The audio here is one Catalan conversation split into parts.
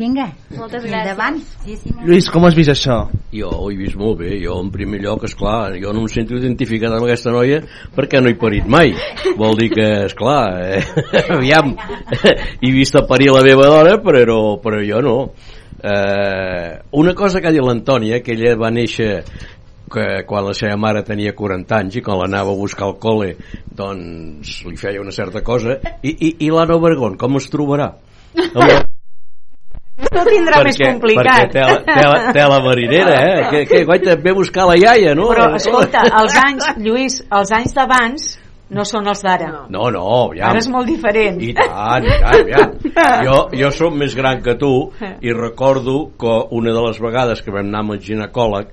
Vinga, Moltes gràcies. endavant. Sí, sí, Lluís, com has vist això? Jo ho he vist molt bé, jo en primer lloc, és clar, jo no em sento identificat amb aquesta noia perquè no he parit mai. Vol dir que, és clar, eh, aviam, he vist a parir la meva dona, però, però jo no. Eh, una cosa que ha dit l'Antònia, que ella va néixer que quan la seva mare tenia 40 anys i quan l'anava a buscar al col·le doncs li feia una certa cosa i, i, i l'Anna Obregón com es trobarà? Amb la- No tindrà més complicat. perquè té, la- té, la, té la marinera, eh? Que, que guaita, ve a buscar la iaia, no? Però, escolta, els anys, Lluís, els anys d'abans no són els d'ara. No, no, aviam. Ara és molt diferent. I tant, i tant, aviam. Jo, jo som més gran que tu i recordo que una de les vegades que vam anar amb el ginecòleg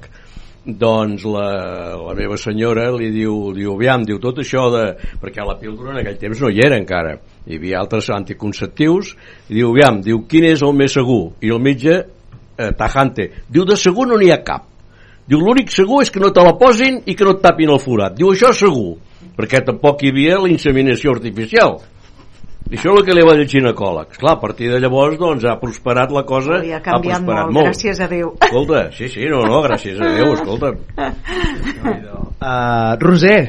doncs la, la meva senyora li diu, diu, aviam, diu tot això de... perquè la píldora en aquell temps no hi era encara. Hi havia altres anticonceptius. I diu, aviam, diu, quin és el més segur? I el metge, eh, tajante diu, de segur no n'hi ha cap diu, l'únic segur és que no te la posin i que no et tapin el forat, diu, això segur perquè tampoc hi havia la inseminació artificial i això és el que li va dir el ginecòleg. Clar, a partir de llavors doncs, ha prosperat la cosa, ha ha prosperat molt, gràcies a Déu. Escolta, sí, sí, no, no, gràcies a Déu, escolta. Uh, Roser,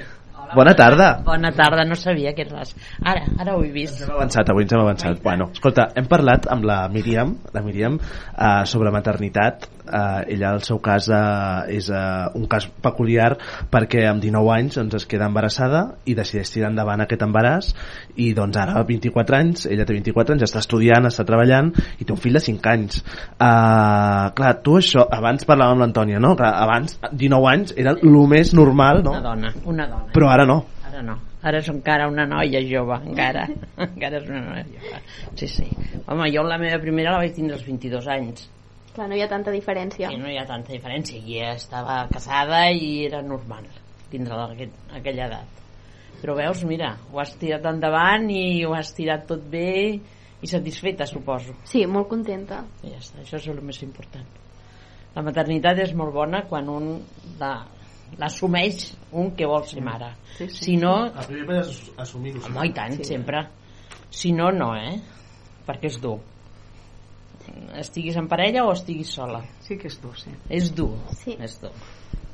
bona tarda. Bona tarda, no sabia que eres... Ara, ara ho he vist. Hem avançat, avui ens hem avançat. Bueno, escolta, hem parlat amb la Míriam, la Míriam uh, sobre maternitat. Uh, ella, el seu cas, uh, és uh, un cas peculiar perquè amb 19 anys doncs, es queda embarassada i decideix tirar endavant aquest embaràs i doncs ara, 24 anys, ella té 24 anys, està estudiant, està treballant i té un fill de 5 anys. Uh, clar, tu això, abans parlàvem amb l'Antònia, no? Clar, abans, 19 anys, era el més normal, no? Una dona, una dona. Però ara no. Ara no. Ara és encara una noia jove, encara. encara és una noia jove. Sí, sí. Home, jo la meva primera la vaig tindre als 22 anys. Clar, no hi ha tanta diferència. I no hi ha tanta diferència. I ja estava casada i era normal tindre aquest, aquella edat. Però veus, mira, ho has tirat endavant i ho has tirat tot bé i satisfeta, suposo. Sí, molt contenta. I ja està, això és el més important. La maternitat és molt bona quan un la l'assumeix un que vol ser mare. Sí, sí. Si no, El primer és assumir-ho. home, i tant, sempre. Si no, no, eh? Perquè és dur. Estiguis en parella o estiguis sola. Sí que és dur, sí. És dur, Sí. és dur.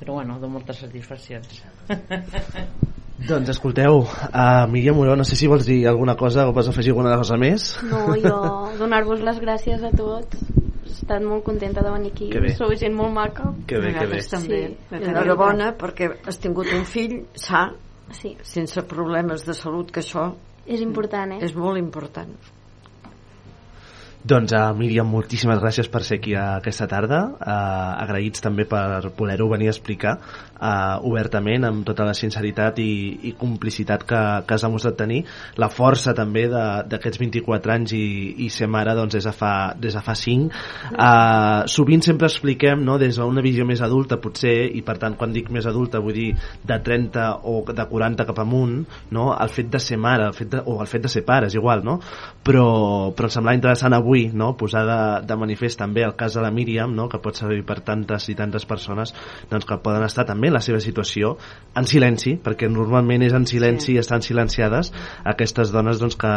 Però bueno, de moltes satisfaccions. Doncs escolteu, uh, Míriam Moró, no sé si vols dir alguna cosa o vols afegir alguna cosa més. No, jo donar-vos les gràcies a tots. He estat molt contenta de venir aquí. Sou gent molt maca. Que bé, que bé. També. Sí. Enhorabona perquè has tingut un fill sa, Sí, sense problemes de salut, que això és important, eh? és molt important. Doncs uh, Míriam, moltíssimes gràcies per ser aquí aquesta tarda. Uh, agraïts també per poder-ho venir a explicar uh, obertament, amb tota la sinceritat i, i complicitat que, que has demostrat tenir. La força també d'aquests 24 anys i, i ser mare doncs, des, de fa, des de fa 5. Uh, sovint sempre expliquem no, des d'una visió més adulta, potser, i per tant quan dic més adulta vull dir de 30 o de 40 cap amunt, no, el fet de ser mare el fet de, o el fet de ser pare, és igual, no? però, però em semblava interessant avui no? posar de, de manifest també el cas de la Míriam, no? que pot servir per tantes i tantes persones doncs, que poden estar també la seva situació en silenci, perquè normalment és en silenci sí. i estan silenciades aquestes dones doncs, que,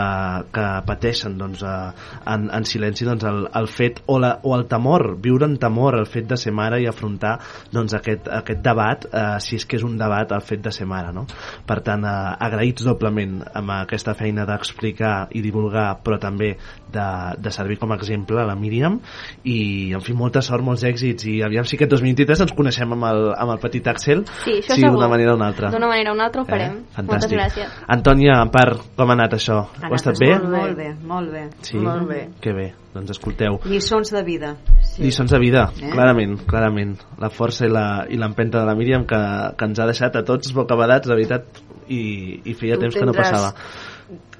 que pateixen doncs, eh, en, en silenci doncs, el, el fet o, la, o el temor, viure en temor el fet de ser mare i afrontar doncs, aquest, aquest debat, eh, si és que és un debat el fet de ser mare. No? Per tant, eh, agraïts doblement amb aquesta feina d'explicar i divulgar, però també de, de servir com a exemple a la Míriam i en fi, molta sort, molts èxits i aviam si aquest 2023 ens coneixem amb el, amb el petit Axel Sí, sí, d'una manera o una altra D'una manera o una altra ho farem. Eh? Fantàstic. Moltes gràcies. Antònia, en part, com ha anat això? Ha Ho ha estat anat bé? Molt, molt bé, molt bé. Sí? Molt bé. Que bé, doncs escolteu Lliçons de vida. sí. lliçons de vida, Eh? clarament, clarament la força i la- i l'empenta de la Míriam que, que ens ha deixat a tots bocabadats, de veritat i, i feia Tu temps que no tindràs- passava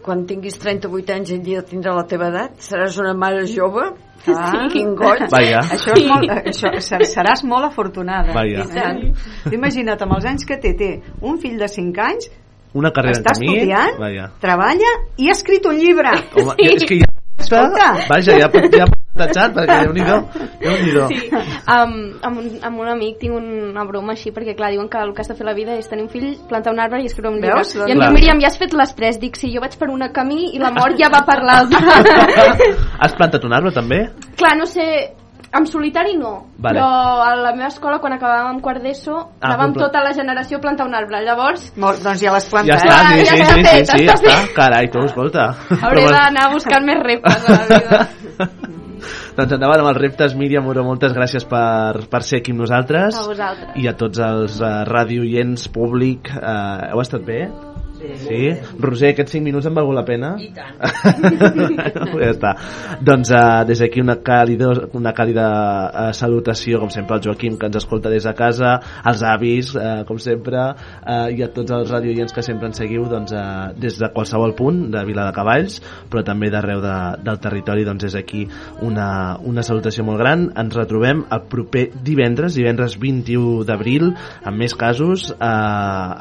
Quan tinguis 38 anys i dia tindrà la teva edat, seràs una mare jove? Ah. Quin goig! Vaja, Això és molt, això, ser- seràs molt afortunada. Vaja. I tant. Imagina't, amb els anys que té, té un fill de 5 anys, una carrera està camí estudiant, vaja. treballa i ha escrit un llibre. Home, ja, és que ja Escolta. vaja, ja, pot- ja pot Tachant, perquè déu-n'hi-do, déu-n'hi-do. Sí, um, amb, un, amb un amic tinc una broma així, perquè clar, diuen que el que has de fer a la vida és tenir un fill, plantar un arbre i escriure un llibre. Veus? I em diu, Míriam, ja has fet les tres. Dic, sí, jo vaig per una camí i la mort ja va per l'altra. Has plantat un arbre, també? clar, no sé, en solitari no, Vale. però a la meva escola, quan acabàvem quart d'ESO, Ah, anàvem però- tota la generació a plantar un arbre. Llavors, Molt, doncs ja l'has Ja plantat. està, sí, ja sí, està sí, sí, fet, sí, està ja està. Carai, tu, escolta. hauré d'anar buscant més reptes a la vida. doncs endavant amb els reptes, Míriam Muro, moltes gràcies per, per ser aquí amb nosaltres. A vosaltres. I a tots els uh, radioients públic. Uh, heu estat bé? Sí. sí? Roser, aquests 5 minuts han valgut la pena? I tant. ja està. Doncs uh, des d'aquí una, càlida, una càlida uh, salutació, com sempre, al Joaquim, que ens escolta des de casa, als avis, uh, com sempre, uh, i a tots els radioients que sempre ens seguiu doncs, uh, des de qualsevol punt de Vila de Cavalls, però també d'arreu de, del territori, doncs és aquí una, una salutació molt gran. Ens retrobem el proper divendres, divendres 21 d'abril, amb més casos, eh,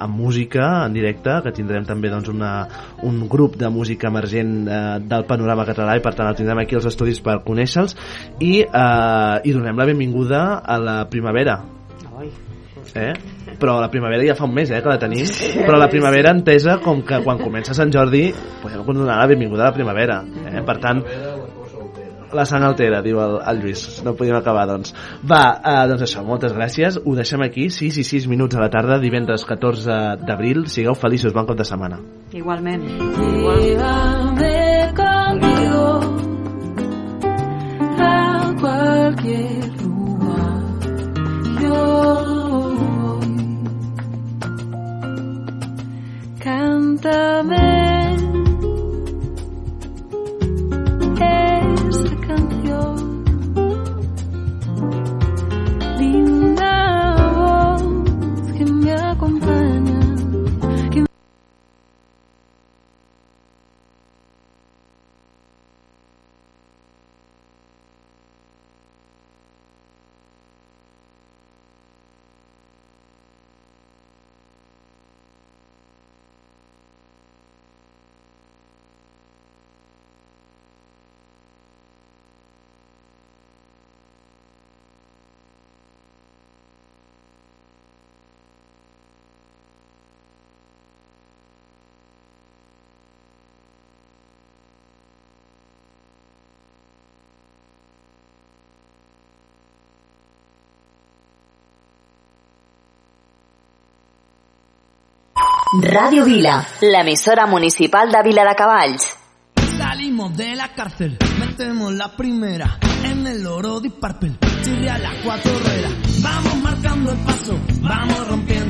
amb música en directe, que tindrem també doncs, una, un grup de música emergent eh, del panorama català i per tant el tindrem aquí als estudis per conèixer-los i, eh, i donem la benvinguda a la primavera eh? però la primavera ja fa un mes eh, que la tenim però la primavera entesa com que quan comença Sant Jordi podem donar la benvinguda a la primavera eh? per tant la sang altera, diu el, el Lluís. No podíem acabar, doncs. Va, eh, doncs això, moltes gràcies. Ho deixem aquí, 6 i 6 minuts a la tarda, divendres 14 d'abril. Sigueu feliços, bon cop de setmana. Igualment. Llévame Radio Vila, l'emissora municipal de Vila de Cavalls. Salimos de la cárcel, metemos la primera en el oro de Parpel, chirria las cuatro ruedas. Vamos marcando el paso, vamos rompiendo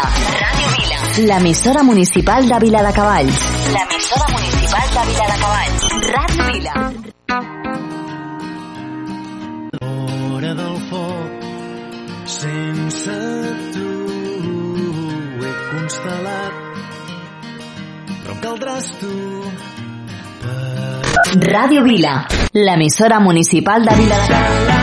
Vila. Radio Vila. L'emissora municipal de Vila de Cavalls. L'emissora municipal de Vila de Cavalls. Radio Vila. Hora del foc, sense tu he constel·lat, però em caldràs tu. Radio Vila. L'emissora municipal de Vila de Cavalls.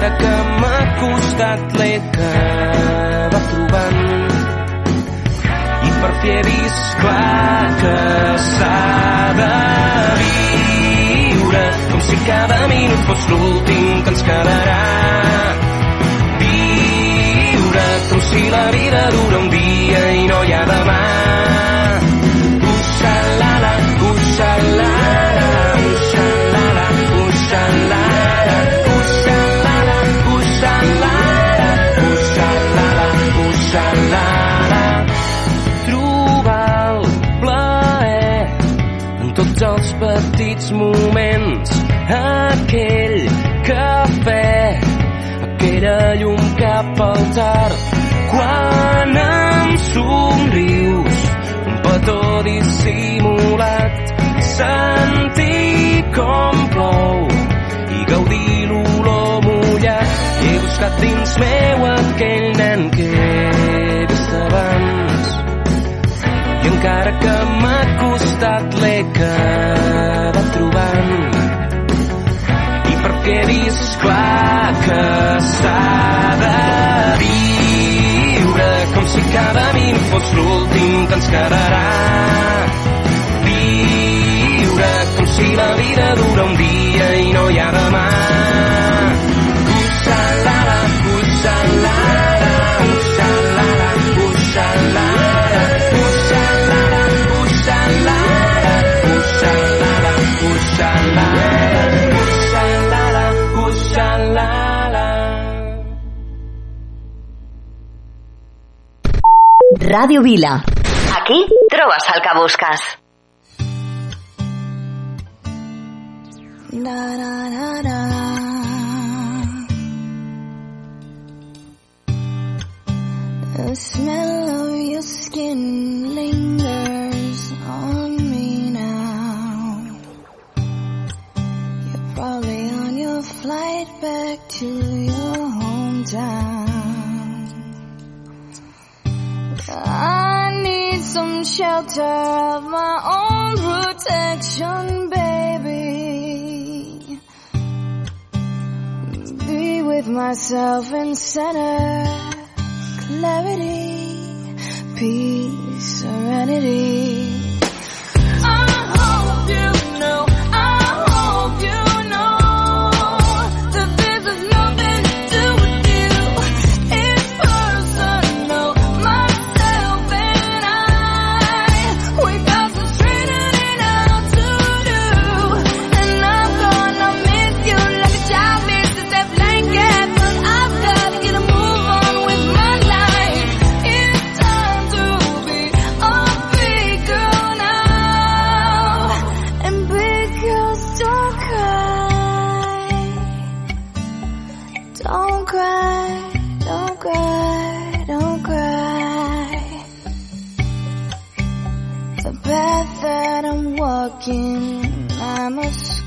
Encara que m'ha costat l'he acabat trobant. I per fi he vist clar que s'ha de viure com si cada minut fos l'últim que ens quedarà. Viure com si la vida dura un dia i no hi ha demà petits moments. Aquell cafè aquella llum cap al tard. Quan em somrius un petó dissimulat. Sentir com plou i gaudir l'olor mullat. He buscat dins meu aquell nen que he vist abans. I encara que costat l'he acabat trobant. I perquè he vist clar que s'ha de viure com si cada minut fos l'últim que ens quedarà Ràdio Vila. Aquí trobes el que busques. Da, da, da, da. The smell of your skin lingers on me now. You're probably on your flight back to your hometown. I need some shelter of my own protection, baby. Be with myself and center clarity, peace, serenity.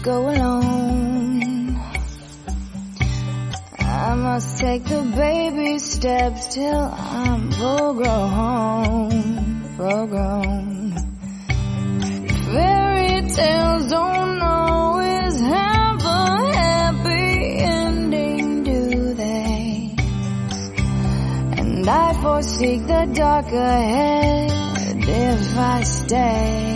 Go alone. I must take the baby steps till I'm full grown, full grown. Fairy tales don't always have a happy ending, do they? And I foresee the dark ahead if I stay.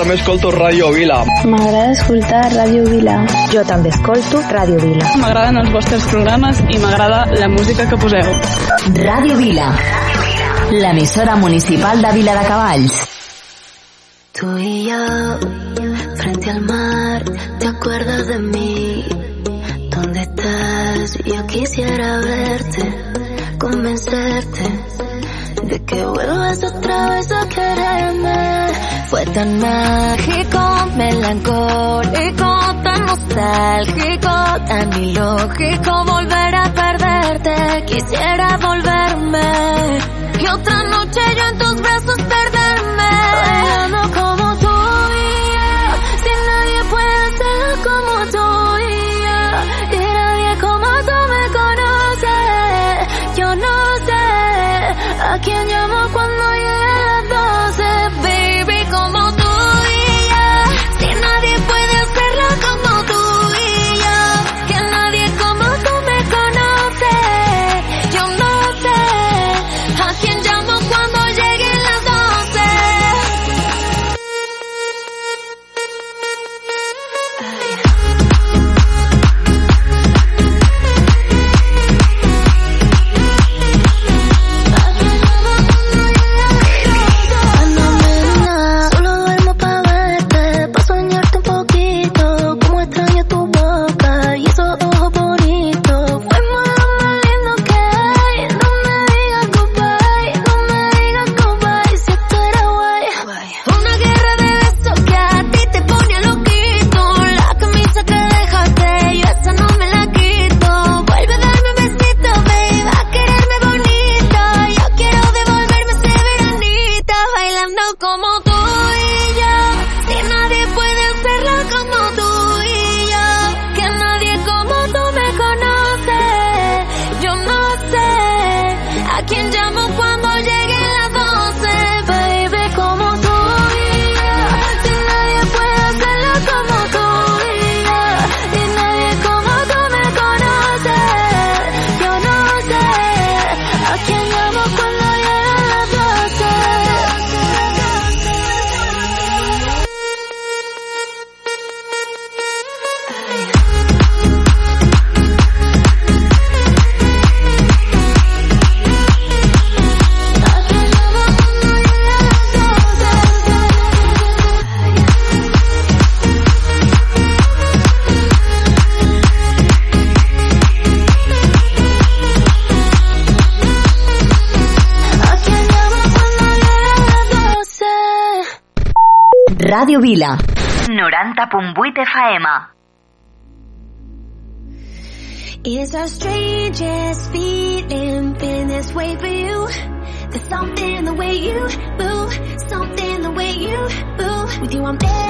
També escolto Ràdio Vila. M'agrada escoltar Ràdio Vila. Jo també escolto Ràdio Vila. M'agraden els vostres programes i m'agrada la música que poseu. Ràdio Vila. L'emissora municipal de Vila de Cavalls. Tú y yo, frente al mar, ¿te acuerdas de mí? ¿Dónde estás? Yo quisiera verte, convencerte de que vuelvas otra vez a tan mágico, melancólico, tan nostálgico, tan ilógico volver a perderte. Quisiera volverme y otra noche yo en tus brazos perderme. Bailando como tú y yo, si nadie puede hacerlo como tú y yo, y nadie como tú me conoce. Yo no sé a quién llamo cuando Ràdio Vila. 90.8 FM. It's the strangest feeling, been this way for you. There's something in the way you move, something in the way you move. With you I'm never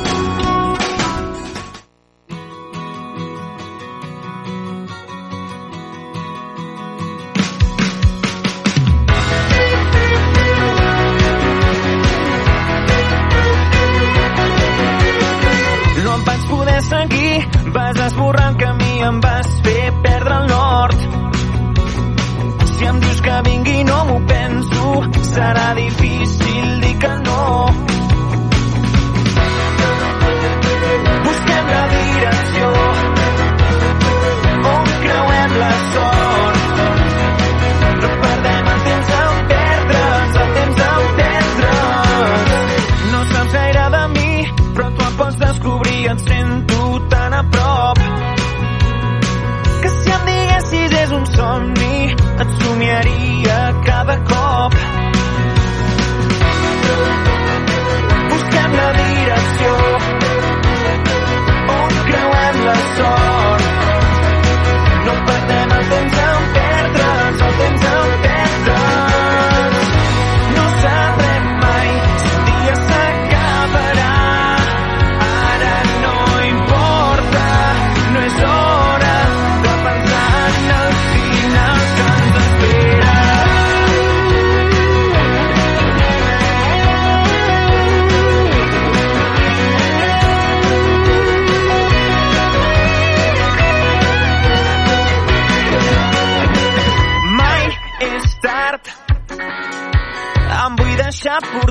Vull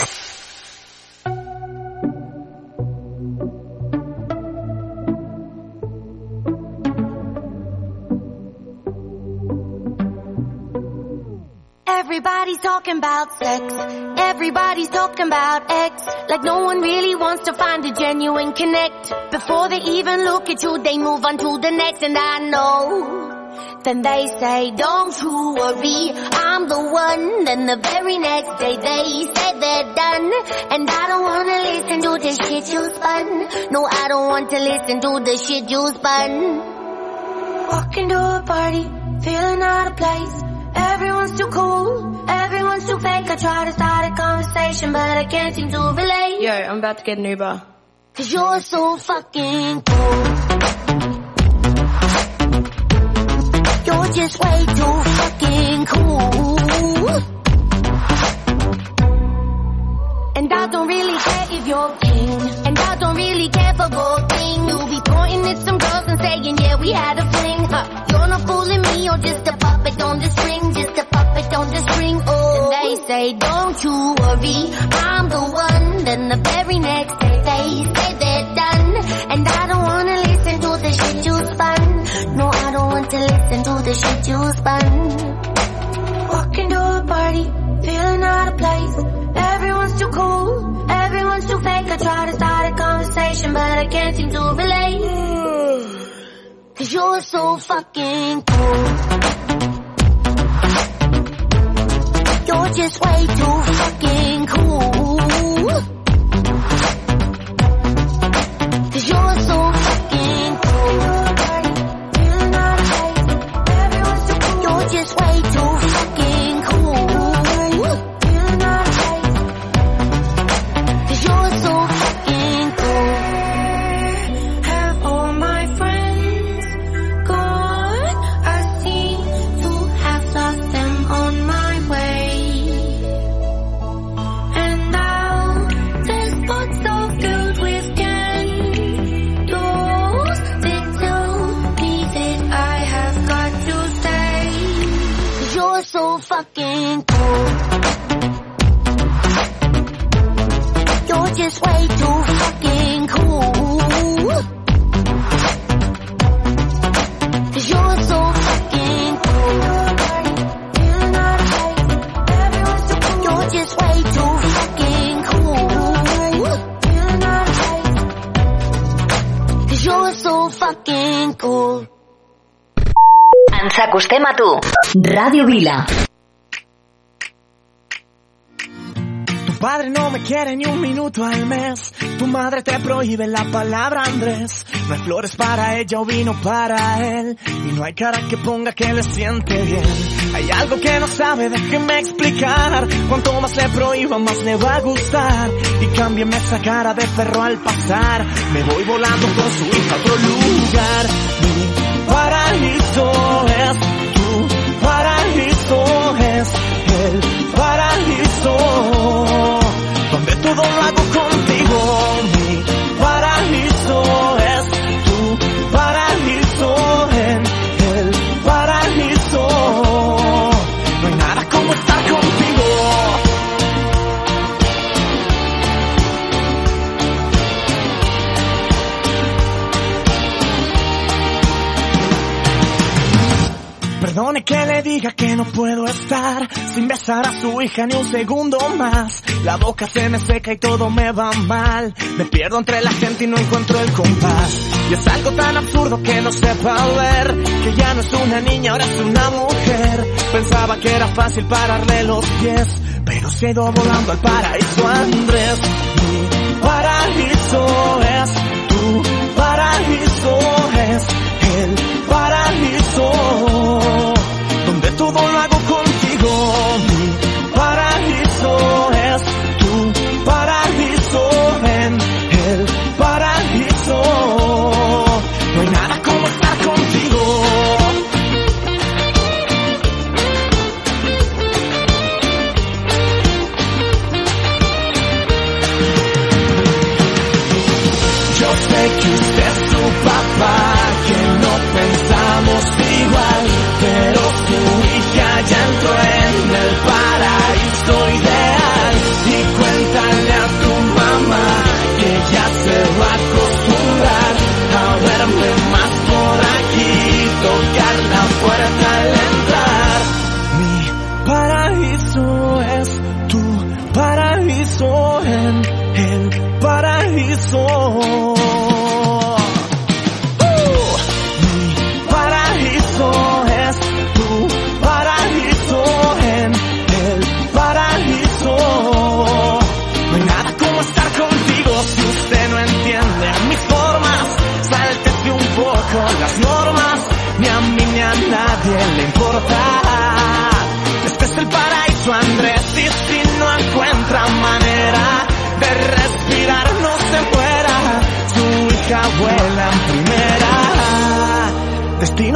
Talking about sex. Everybody's talking about X. Like no one really wants to find a genuine connect. Before they even look at you, they move on to the next. And I know. Then they say, don't you worry, I'm the one. Then the very next day they say they're done. And I don't wanna listen to the shit you spun. No, I don't want to listen to the shit you spun. Walking to a party, feeling out of place. Everyone's too cool, everyone's too fake. I try to start a conversation, but I can't seem to relate. Yo, I'm about to get an Uber. Cause you're so fucking cool. You're just way too fucking cool. And I don't really care if you're king. And I don't really care for gold thing. You'll be pointing at some girls and saying, yeah, we had a fling. You're not fooling me, you're just a on the string. Just a puppet on the string. Oh, and they say, don't you worry, I'm the one. Then the very next day they say they're done. And I don't wanna listen to the shit you spun. No, I don't want to listen to the shit you spun. Walking to a party, feeling out of place. Everyone's too cool, everyone's too fake. I try to start a conversation, but I can't seem to relate. Cause you're so fucking cool. You're just way too fucking cool. You're so fucking. You're just way too fucking cool. You're just way too fucking cool. Cause you're so fucking cool. You're just way too fucking cool. Cause you're so fucking cool. Ens acostem a tu. Ràdio Vila. Padre no me quiere ni un minuto al mes. Tu madre te prohíbe la palabra Andrés. No hay flores para ella o vino para él. Y no hay cara que ponga que le siente bien. Hay algo que no sabe, déjeme explicar. Cuanto más le prohíba, más le va a gustar. Y cámbiame esa cara de perro al pasar. Me voy volando con su hija a otro lugar. Mi paraíso es tu paraíso es el paraíso donde todo lo hago contigo Que le diga que no puedo estar sin besar a su hija ni un segundo más. La boca se me seca y todo me va mal. Me pierdo entre la gente y no encuentro el compás. Y es algo tan absurdo que no sepa ver que ya no es una niña, ahora es una mujer. Pensaba que era fácil pararle los pies, pero se ha ido volando al paraíso Andrés. Mi paraíso es tu paraíso es el paraíso todo lo hago contigo.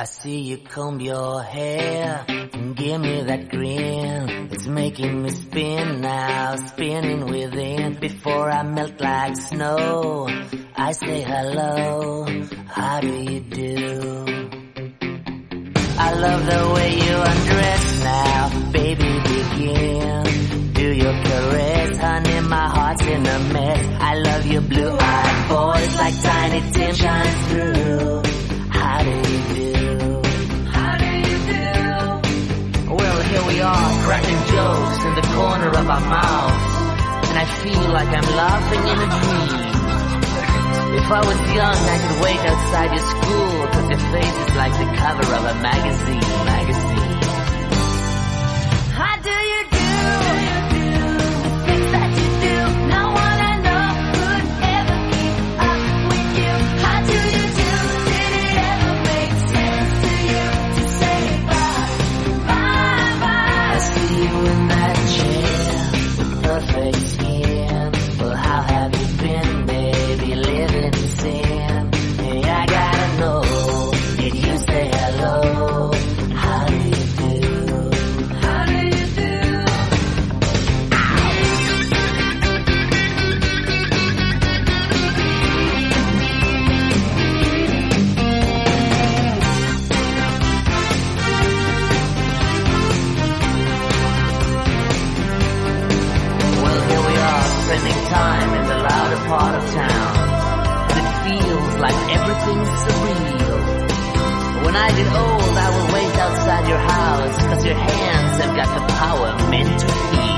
I see you comb your hair and give me that grin. It's making me spin now, spinning within. Before I melt like snow, I say hello. How do you do? I love the way you undress now, baby. Begin. Do your caress, honey. My heart's in a mess. I love your blue-eyed voice like Tiny Tim shines through. How do you do? Here we are, cracking jokes in the corner of our mouths, and I feel like I'm laughing in a dream. If I was young, I could wait outside your school, cause your face is like the cover of a magazine, magazine. How I get old, I will wait outside your house, cause your hands have got the power meant to heal.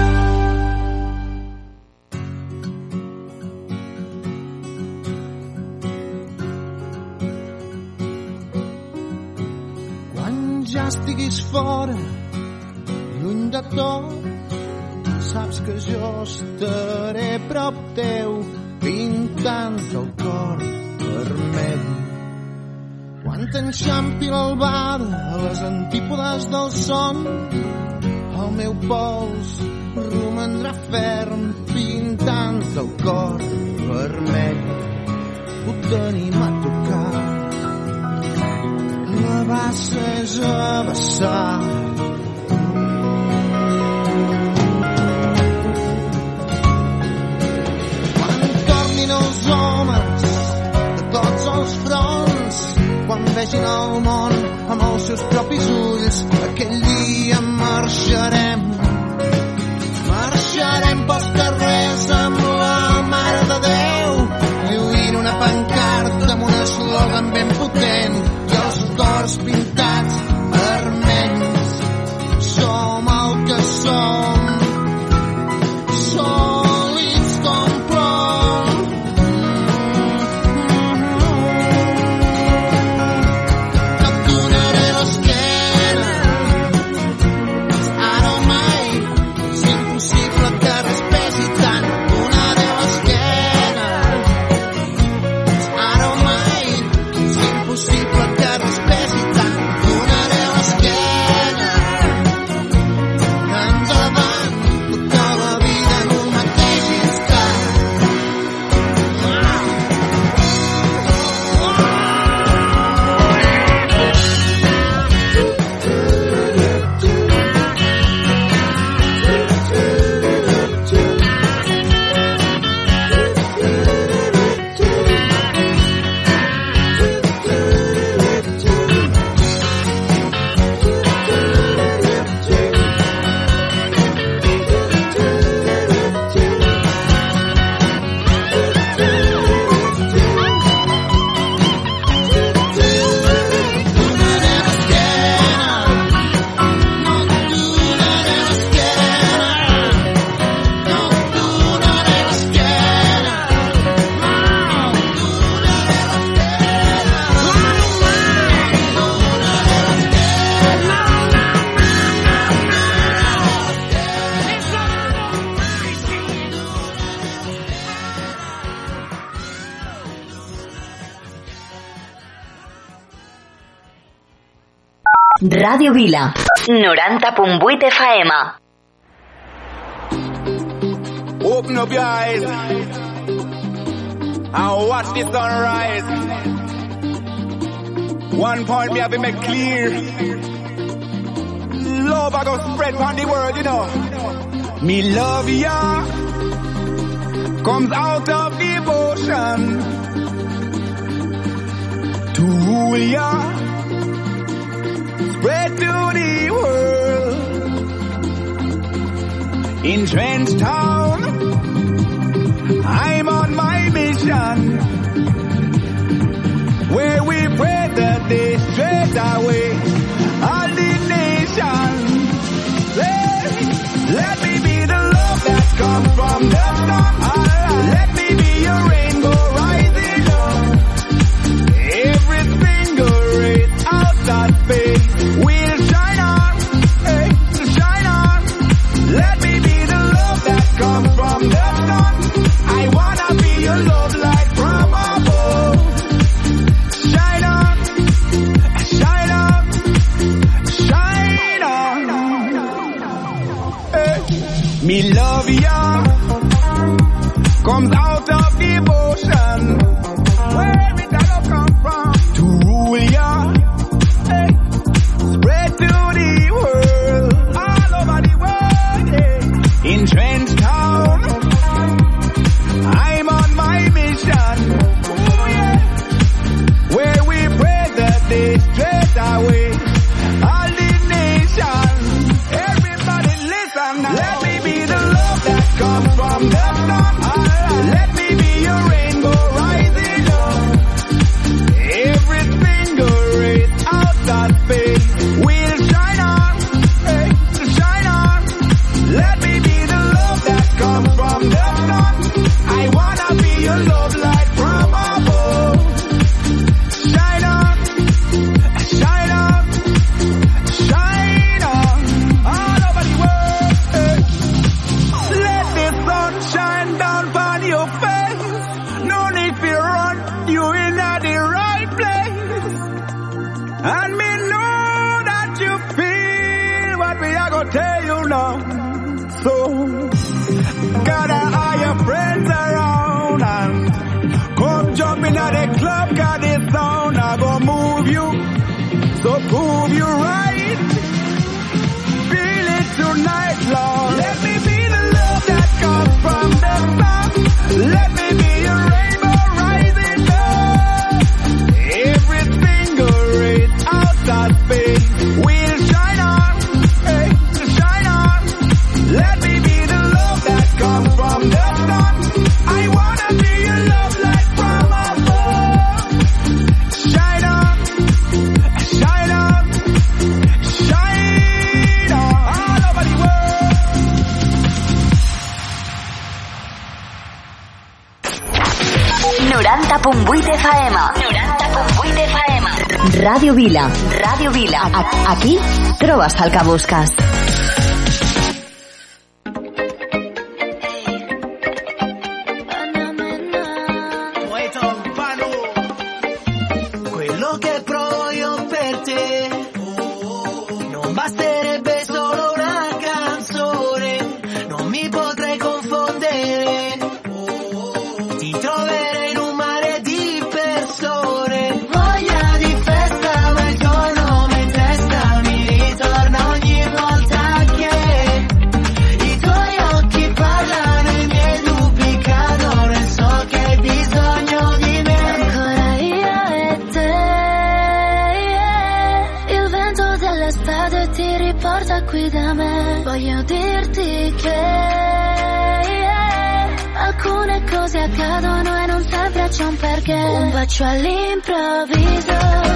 Radio Vila. 90.8 FM. Open up your eyes and watch the sunrise. One point me have to make clear. Love I go spread on the world, you know. Me love ya comes out of devotion to rule ya in Trenchtown. I'm on my mission where we pray that they straight away all the nations. perquè un vaig a l'improviso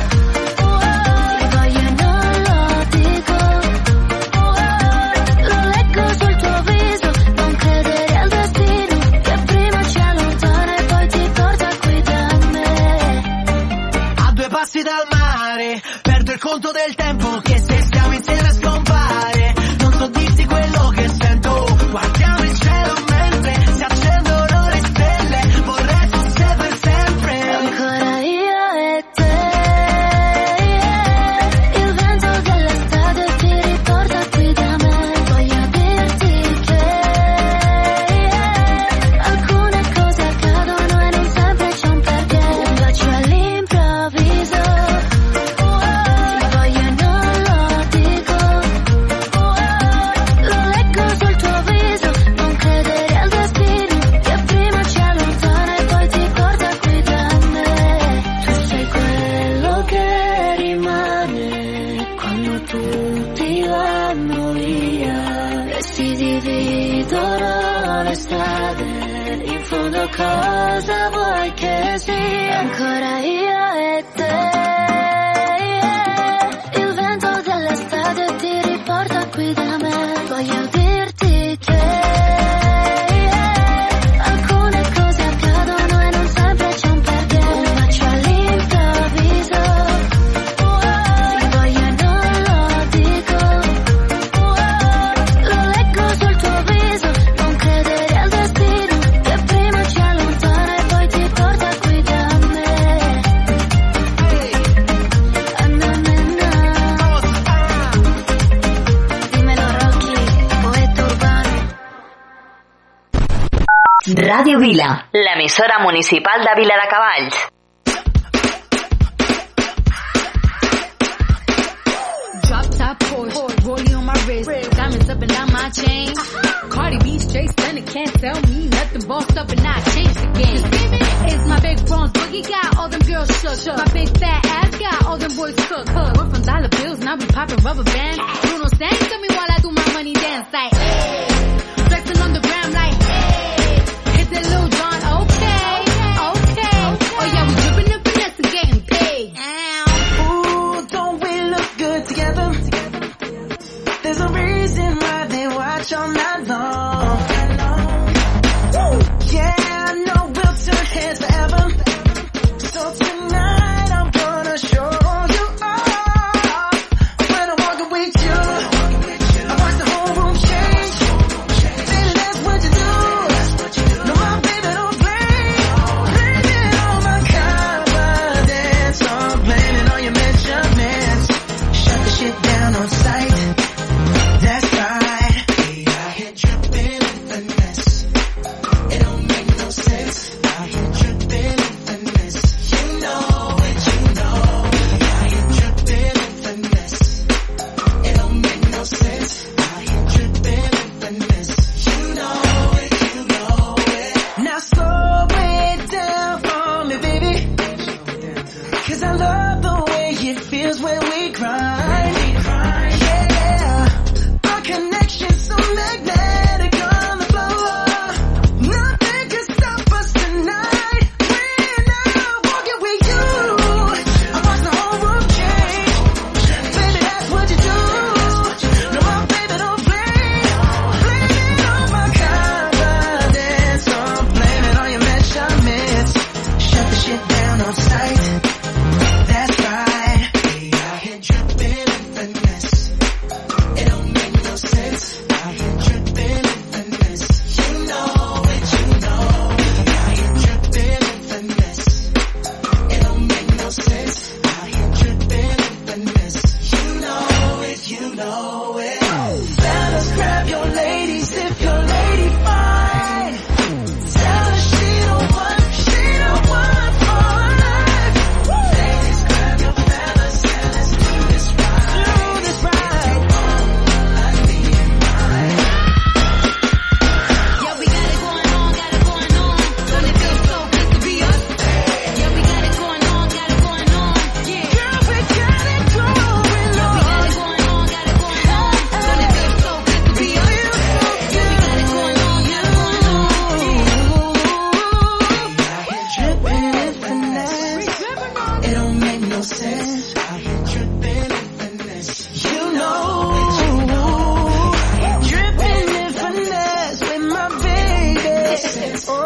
municipal de Vila de Cavalls.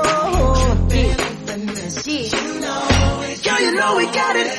Oh, oh, oh. know. Girl, you know we got it.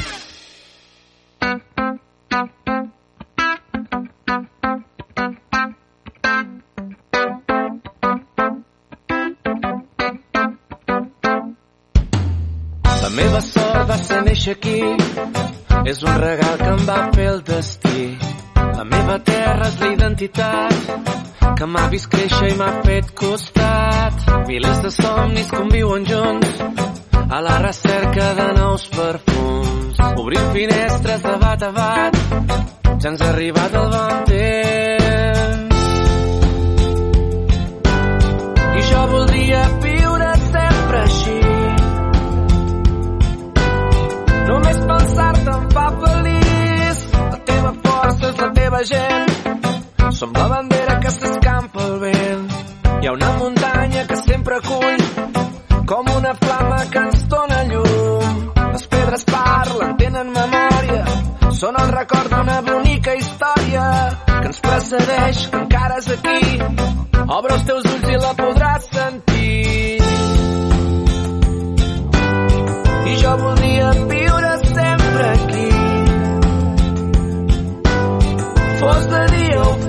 Néixer aquí, és un regal que em va fer el destí. La meva terra és la identitat que m'ha vist créixer i m'ha fet costat. Milers de somnis conviuen junts a la recerca de nous perfums. Obrim finestres de bat a bat, ja ens ha arribat el bon temps. És la teva gent. Som la bandera que s'escampa al vent. Hi ha una muntanya que sempre acull com una flama que ens dóna llum. Les pedres parlen, tenen memòria, són el record d'una bonica història que ens precedeix, que encara és aquí. Obre els teus ulls i la podràs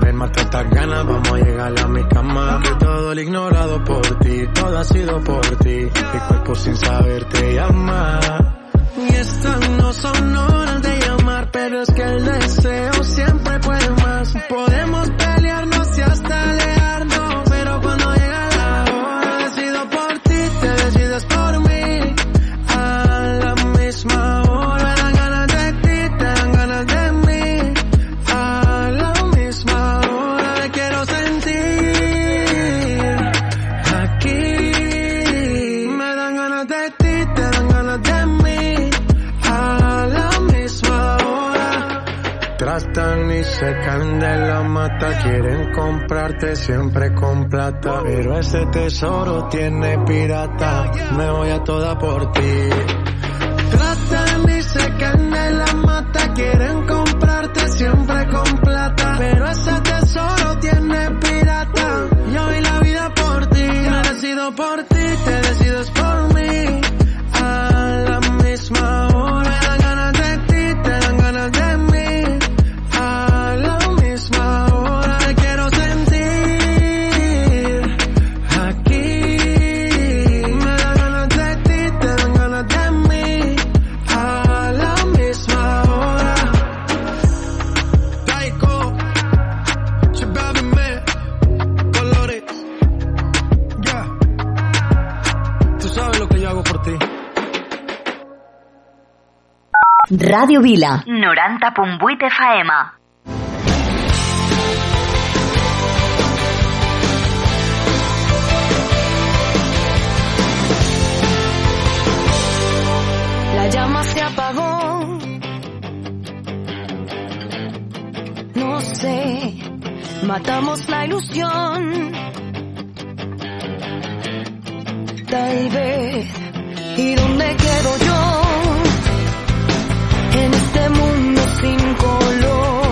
Ven, mata estas ganas, vamos a llegar a mi cama. Que todo lo ignorado por ti, todo ha sido por ti. Mi cuerpo sin saber te llama. Y estas no son horas secan de la mata, quieren comprarte siempre con plata. Pero ese tesoro tiene pirata, me voy a toda por ti. Tratan y secan de la mata, quieren comprarte siempre con plata. Pero Radio Vila. 90.8 FM. La llama se apagó. No sé, matamos la ilusión. Tal vez, ¿y dónde quedo yo? este mundo sin color.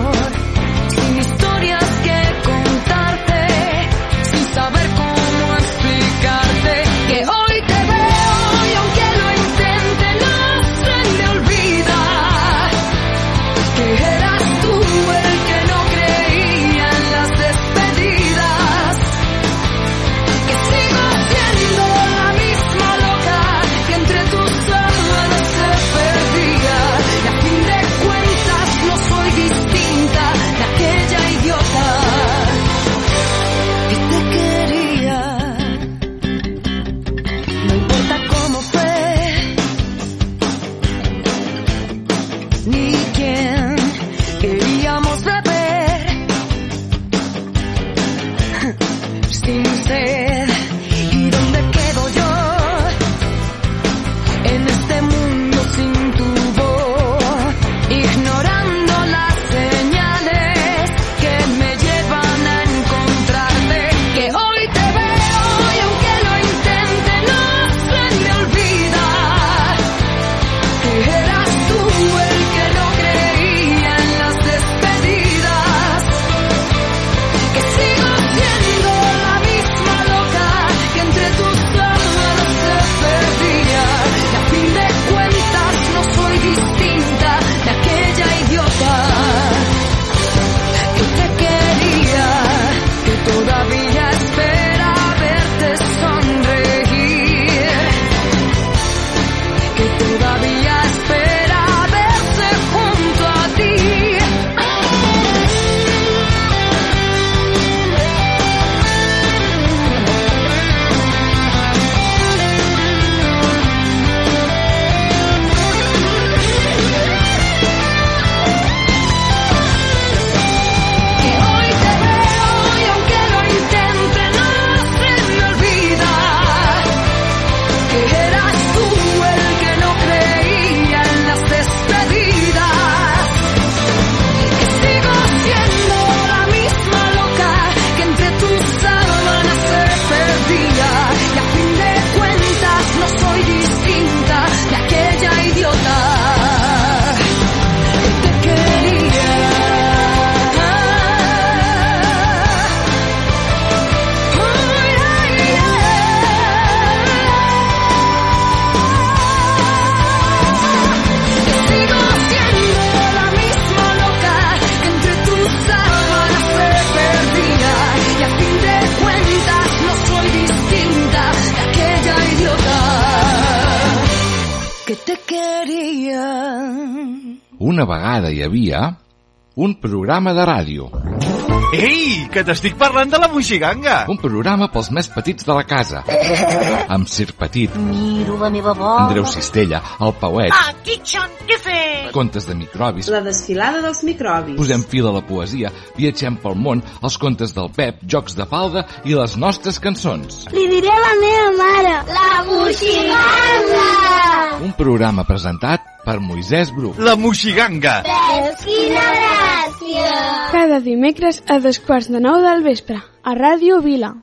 programa de ràdio. Ei, que t'estic parlant de la Moixiganga! Un programa pels més petits de la casa. Amb Sir Petit. Miro la meva bola. Andreu Cistella, el Pauet. Ah, Kitchen, què fes? Contes de microbis. La desfilada dels microbis. Posem fil a la poesia, viatgem pel món, els contes del Pep, jocs de falda i les nostres cançons. Li diré a la meva mare. La Moixiganga! Un programa presentat per Moisès Bru. La Moixiganga! Fresquina de cada dimecres a dos quarts de nou del vespre, a Ràdio Vila.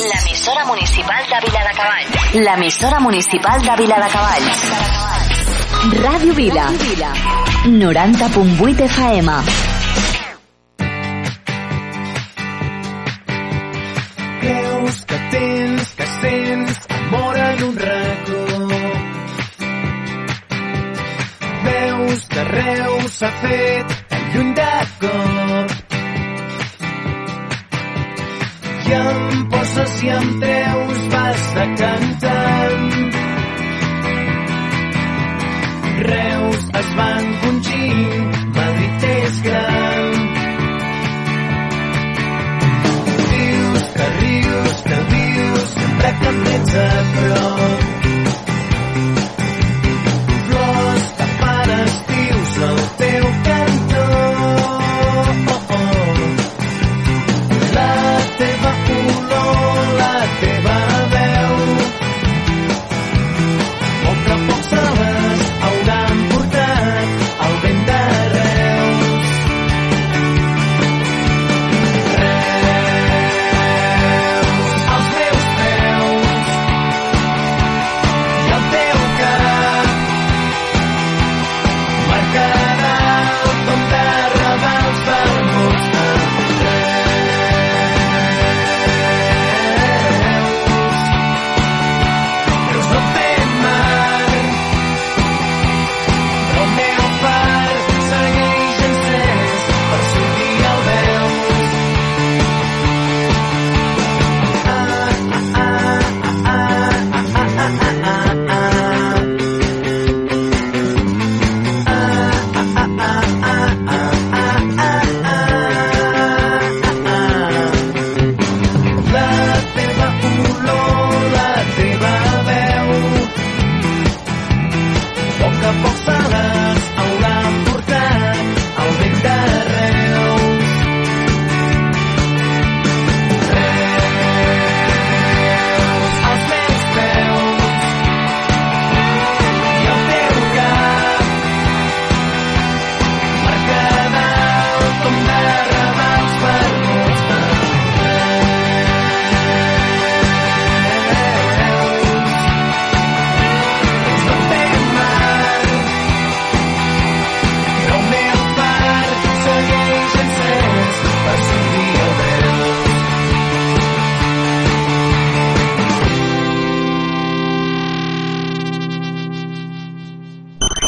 L'emissora municipal de Viladecavalls. L'emissora municipal de Viladecavalls. Ràdio Vila. 90.8 FM. Creus que tens, que sents, amor en un racó. Veus que Reus s'ha fet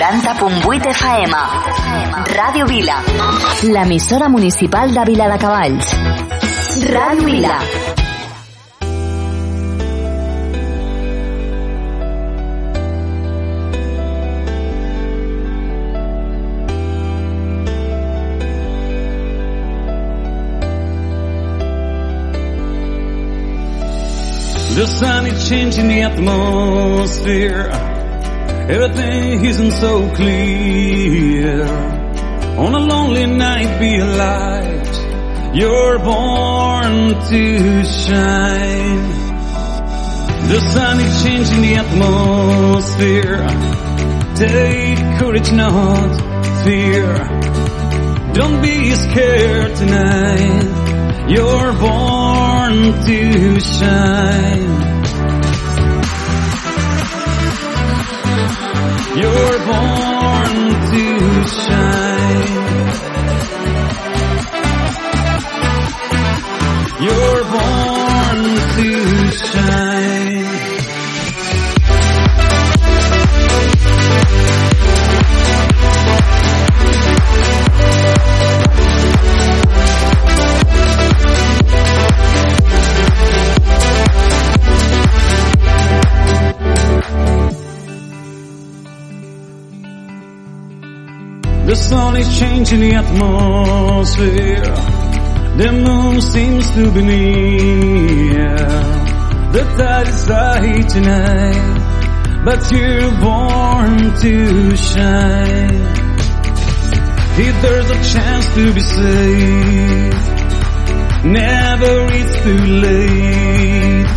90.8 FM. Ràdio Vila. L'emissora municipal de Vila de Cavalls. Ràdio Vila. The sun is changing the atmosphere. Everything isn't so clear. On a lonely night, be a light. You're born to shine. The sun is changing the atmosphere. Take courage, not fear. Don't be scared tonight. You're born to shine. You're born to shine. Changing the atmosphere. The moon seems to be near. The tide is high tonight, but you're born to shine. If there's a chance to be saved, never it's too late.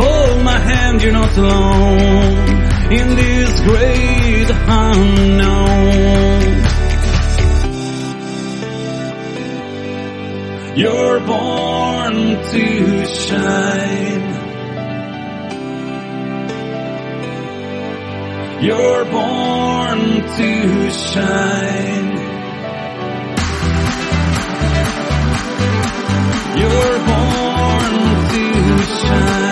Hold my hand, you're not alone in this great unknown. You're born to shine. You're born to shine. You're born to shine.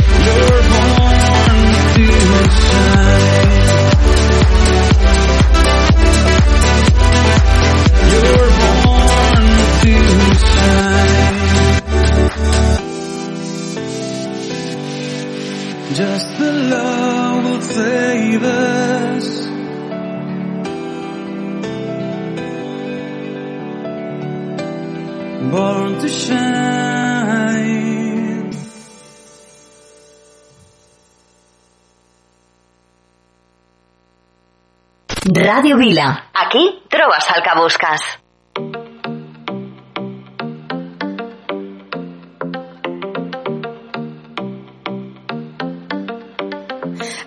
Ràdio Vila. Aquí trobes el que busques.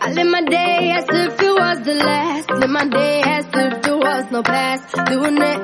I live my day as if it was the last. Live my day as if there was no past. Doing it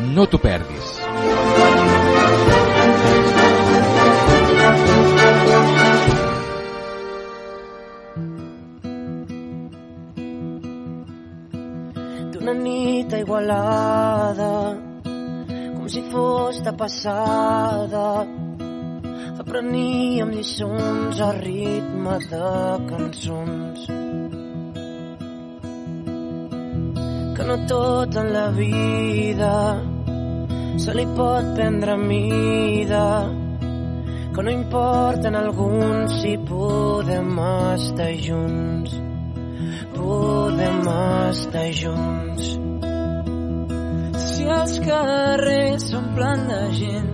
No t'ho perdis. d'una nit a Igualada com si fos de passada apreníem lliçons a ritme de cançons que no tot en la vida se li pot prendre mida que no importa en alguns si podem estar junts podem estar junts. Si els carrers s'omplen de gent,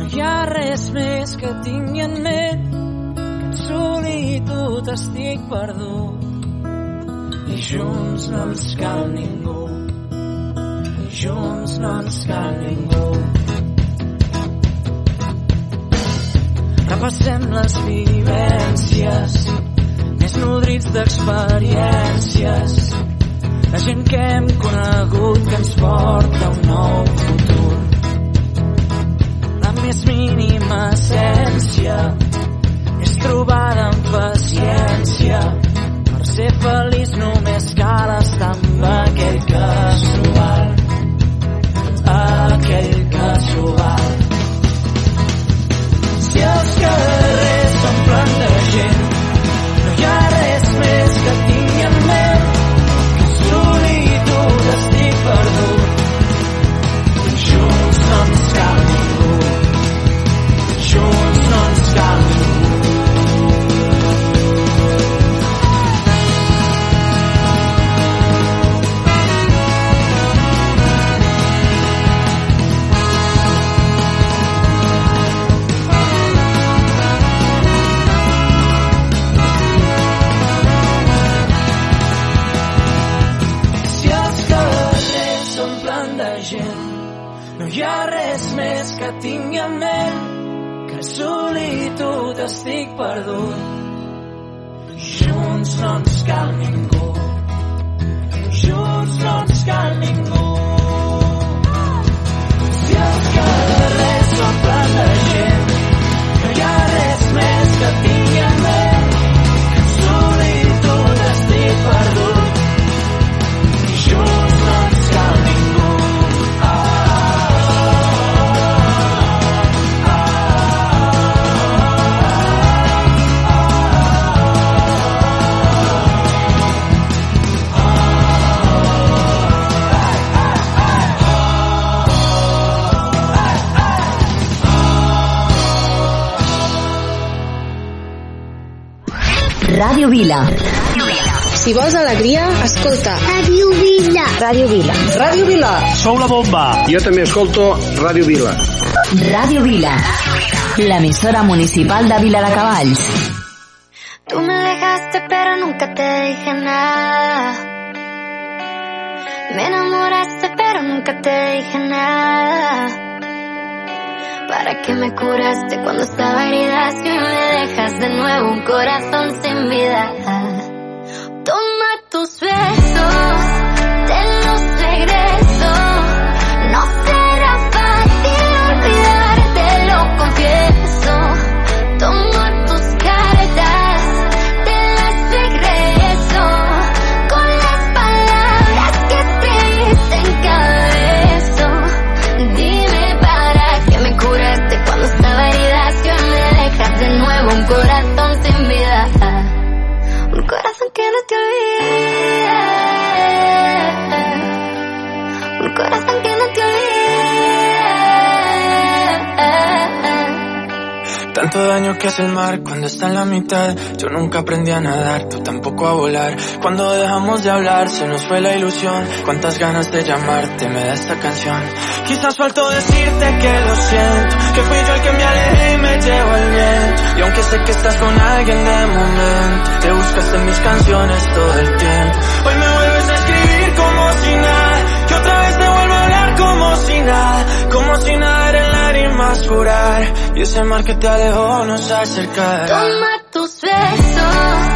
no hi ha res més que tingui en ment que en solitud estic perdut. Junts no ens cal ningú, junts no ens cal ningú. Repassem les vivències més nodrits d'experiències. La gent que hem conegut que ens porta un nou futur. La més mínima essència és trobada amb paciència ser feliç només cal estar amb aquell val aquell val si els carrers s'omplen de gent no hi ha res més perdut. Junts no ens cal ningú. Junts no ens cal ningú. Si el carrer són plans de gent, Ràdio Vila. Si vols alegria, escolta. Ràdio Vila. Ràdio Vila. Ràdio Vila. Sou la bomba. Jo també escolto Ràdio Vila. Ràdio Vila. L'emissora municipal de Vila de Cavalls. Tú me dejaste pero nunca te dije nada. Me enamoraste pero nunca te dije nada. ¿Para qué me curaste cuando estaba herida si me dejas de nuevo un corazón sin vida? Tanto daño que hace el mar cuando está en la mitad. Yo nunca aprendí a nadar, tú tampoco a volar. Cuando dejamos de hablar, se nos fue la ilusión. Cuántas ganas de llamarte me da esta canción. Quizás faltó decirte que lo siento, que fui yo el que me alejé y me llevo el viento. Y aunque sé que estás con alguien de momento, te buscas en mis canciones todo el tiempo. Hoy me vuelves a escribir como si nada, que otra vez te vuelvo a hablar como si nada, como si nada en lágrimas jurar. Y ese mar que te alejó nos acercará. Toma tus besos,